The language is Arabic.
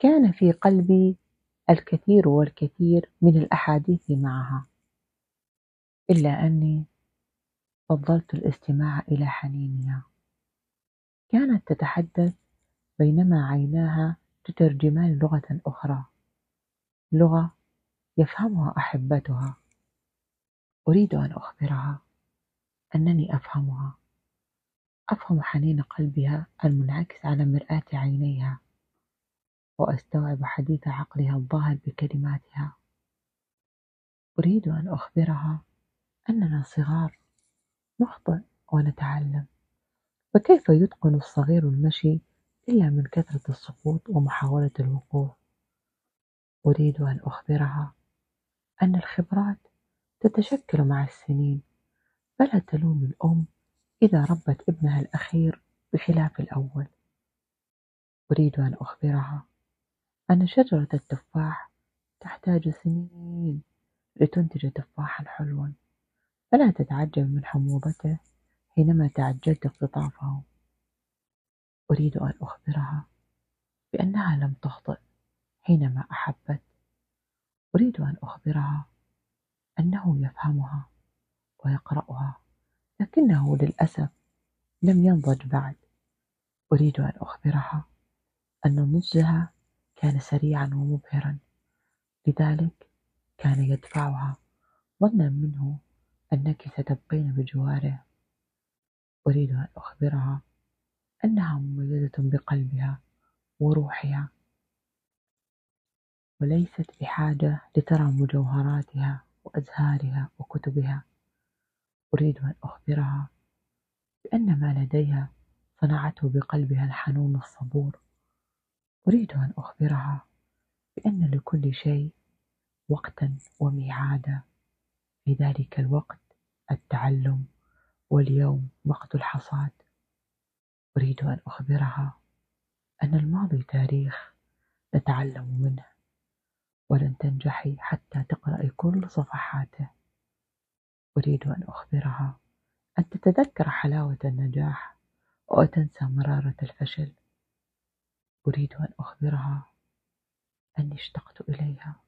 كان في قلبي الكثير والكثير من الأحاديث معها إلا أني فضلت الاستماع إلى حنينها. كانت تتحدث بينما عيناها تترجمان لغة أخرى لغة يفهمها أحبتها. أريد أن أخبرها أنني أفهمها. أفهم حنين قلبها المنعكس على مرآة عينيها. وأستوعب حديث عقلها الظاهر بكلماتها. أريد أن أخبرها أننا صغار نخطئ ونتعلم. فكيف يتقن الصغير المشي إلا من كثرة السقوط ومحاولة الوقوف؟ أريد أن أخبرها أن الخبرات تتشكل مع السنين فلا تلوم الأم إذا ربت ابنها الأخير بخلاف الأول. أريد أن أخبرها أن شجرة التفاح تحتاج سنين لتنتج تفاحا حلوا فلا تتعجب من حموضته حينما تعجلت اقتطافه. أريد أن أخبرها بأنها لم تخطئ حينما أحبت. أريد أن أخبرها أنه يفهمها ويقرأها لكنه للأسف لم ينضج بعد. أريد أن أخبرها أن نضجها كان سريعا ومبهرا. لذلك كان يدفعها ظنا منه أنك ستبقين بجواره. أريد أن أخبرها أنها مميزة بقلبها وروحها وليست بحاجة لترى مجوهراتها وأزهارها وكتبها. أريد أن أخبرها بأن ما لديها صنعته بقلبها الحنون الصبور. أريد أن أخبرها بأن لكل شيء وقتا وميعادا. في ذلك الوقت التعلم واليوم وقت الحصاد. أريد أن أخبرها أن الماضي تاريخ نتعلم منه ولن تنجحي حتى تقرأي كل صفحاته. أريد أن أخبرها أن تتذكر حلاوة النجاح وتنسى مرارة الفشل. أريد أن أخبرها أني اشتقت إليها.